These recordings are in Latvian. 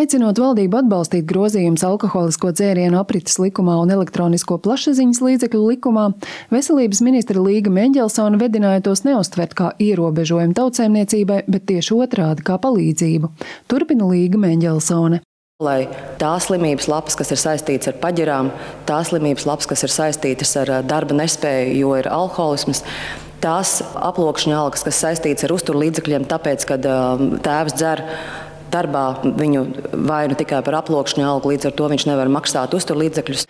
Aicinot valdību atbalstīt grozījumus alkoholisko dzērienu aprites likumā un elektronisko plašsaziņas līdzekļu likumā, veselības ministra Līga Mendelsona vedināja tos neustvert kā ierobežojumu tautsēmniecībai, bet tieši otrādi kā palīdzību. Turpina Līga Mendelsone. Lai tās slimības lapas, kas ir saistītas ar paģirām, tās slimības lapas, kas ir saistītas ar darba nespēju, jo ir alkoholisms, tās aploksņa algas, kas saistītas ar uzturlīdzekļiem, tāpēc, ka tēvs dzer darbā viņu vainu tikai par aploksņa algu, līdz ar to viņš nevar maksāt uzturlīdzekļus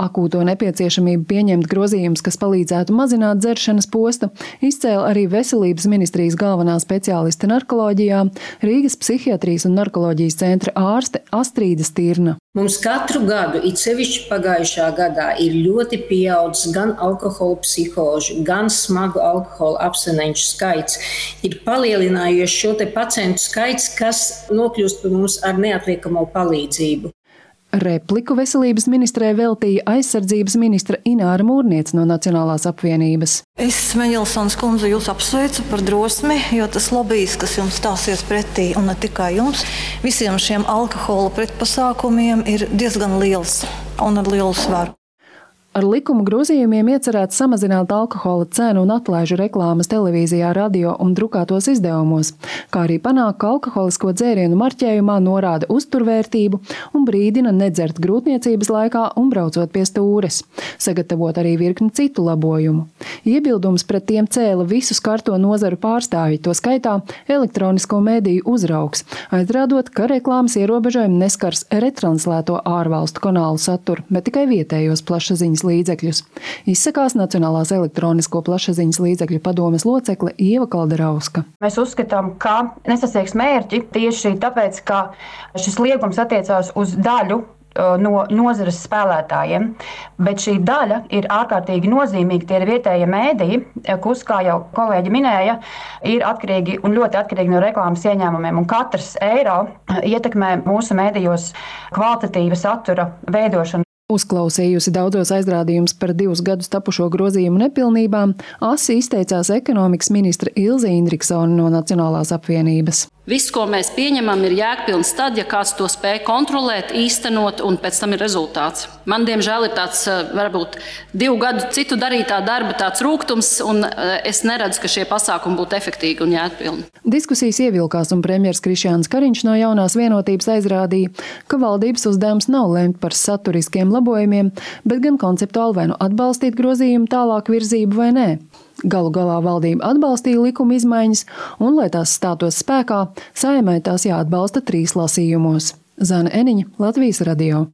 akūto nepieciešamību pieņemt grozījumus, kas palīdzētu mazināt dzeršanas postu, izcēla arī veselības ministrijas galvenā speciāliste narkoloģijā, Rīgas psihiatrijas un narkoloģijas centra ārste Astrīda Stirna. Mums katru gadu, it sevišķi pagājušā gadā, ir ļoti pieaudzis gan alkohola psihožu, gan smagu alkohola abstinenču skaits. Ir palielinājies šo pacientu skaits, kas nokļūst pie mums ar neatliekamo palīdzību. Repliku veselības ministrē veltīja aizsardzības ministra Ināra Mūrniec no Nacionālās apvienības. Es, Meņelsons kundze, jūs apsveicu par drosmi, jo tas lobbyis, kas jums stāsies pretī, un ne tikai jums, visiem šiem alkohola pretpasākumiem ir diezgan liels un ar lielu svaru. Ar likuma grozījumiem iecerēts samazināt alkohola cenu un atlaižu reklāmas televīzijā, radio un drukātos izdevumos, kā arī panākt, ka alkoholisko dzērienu marķējumā norāda uzturvērtību un brīdina nedzert grūtniecības laikā un braucot pie stūres, sagatavot arī virkni citu labojumu. Iebildums pret tiem cēla visu skarto nozaru pārstāvji, to skaitā elektronisko mēdīju uzraugs, aizrādot, ka reklāmas ierobežojumi neskars retranslēto ārvalstu kanālu saturu, bet tikai vietējos plašsaziņas līdzekļus. Izsakās Nacionālās elektronisko plašsaziņas līdzekļu padomes locekle Ieva Kalderauska. Mēs uzskatām, ka nesasniegs mērķi tieši tāpēc, ka šis liegums attiecās uz daļu no nozares spēlētājiem. Bet šī daļa ir ārkārtīgi nozīmīga. Tie ir vietējie mēdīji, kas, kā jau kolēģi minēja, ir atkarīgi un ļoti atkarīgi no reklāmas ieņēmumiem. Un katrs eiro ietekmē mūsu mēdījos kvalitatīva satura veidošanu. Uzklausījusi daudzos aizrādījumus par divus gadus tapušo grozījumu nepilnībām, asi izteicās ekonomikas ministra Ilze Indriksona no Nacionālās apvienības. Viss, ko mēs pieņemam, ir jēgpilns tad, ja kāds to spēj kontrolēt, īstenot, un pēc tam ir rezultāts. Man, diemžēl, ir tāds eh, varbūt divu gadu citu darītā darba tāds rūkums, un eh, es neredzu, ka šie pasākumi būtu efektīvi un jēgpilni. Diskusijas ievilkās, un premjerministrs Krišjāns Kariņš no jaunās vienotības aizrādīja, ka valdības uzdevums nav lemt par saturiskiem labojumiem, bet gan konceptuāli vai nu atbalstīt grozījumu tālāk virzību vai nē. Galu galā valdība atbalstīja likuma izmaiņas, un, lai tās stātos spēkā, saimai tās jāatbalsta trīs lasījumos. Zana Eniņa, Latvijas radio.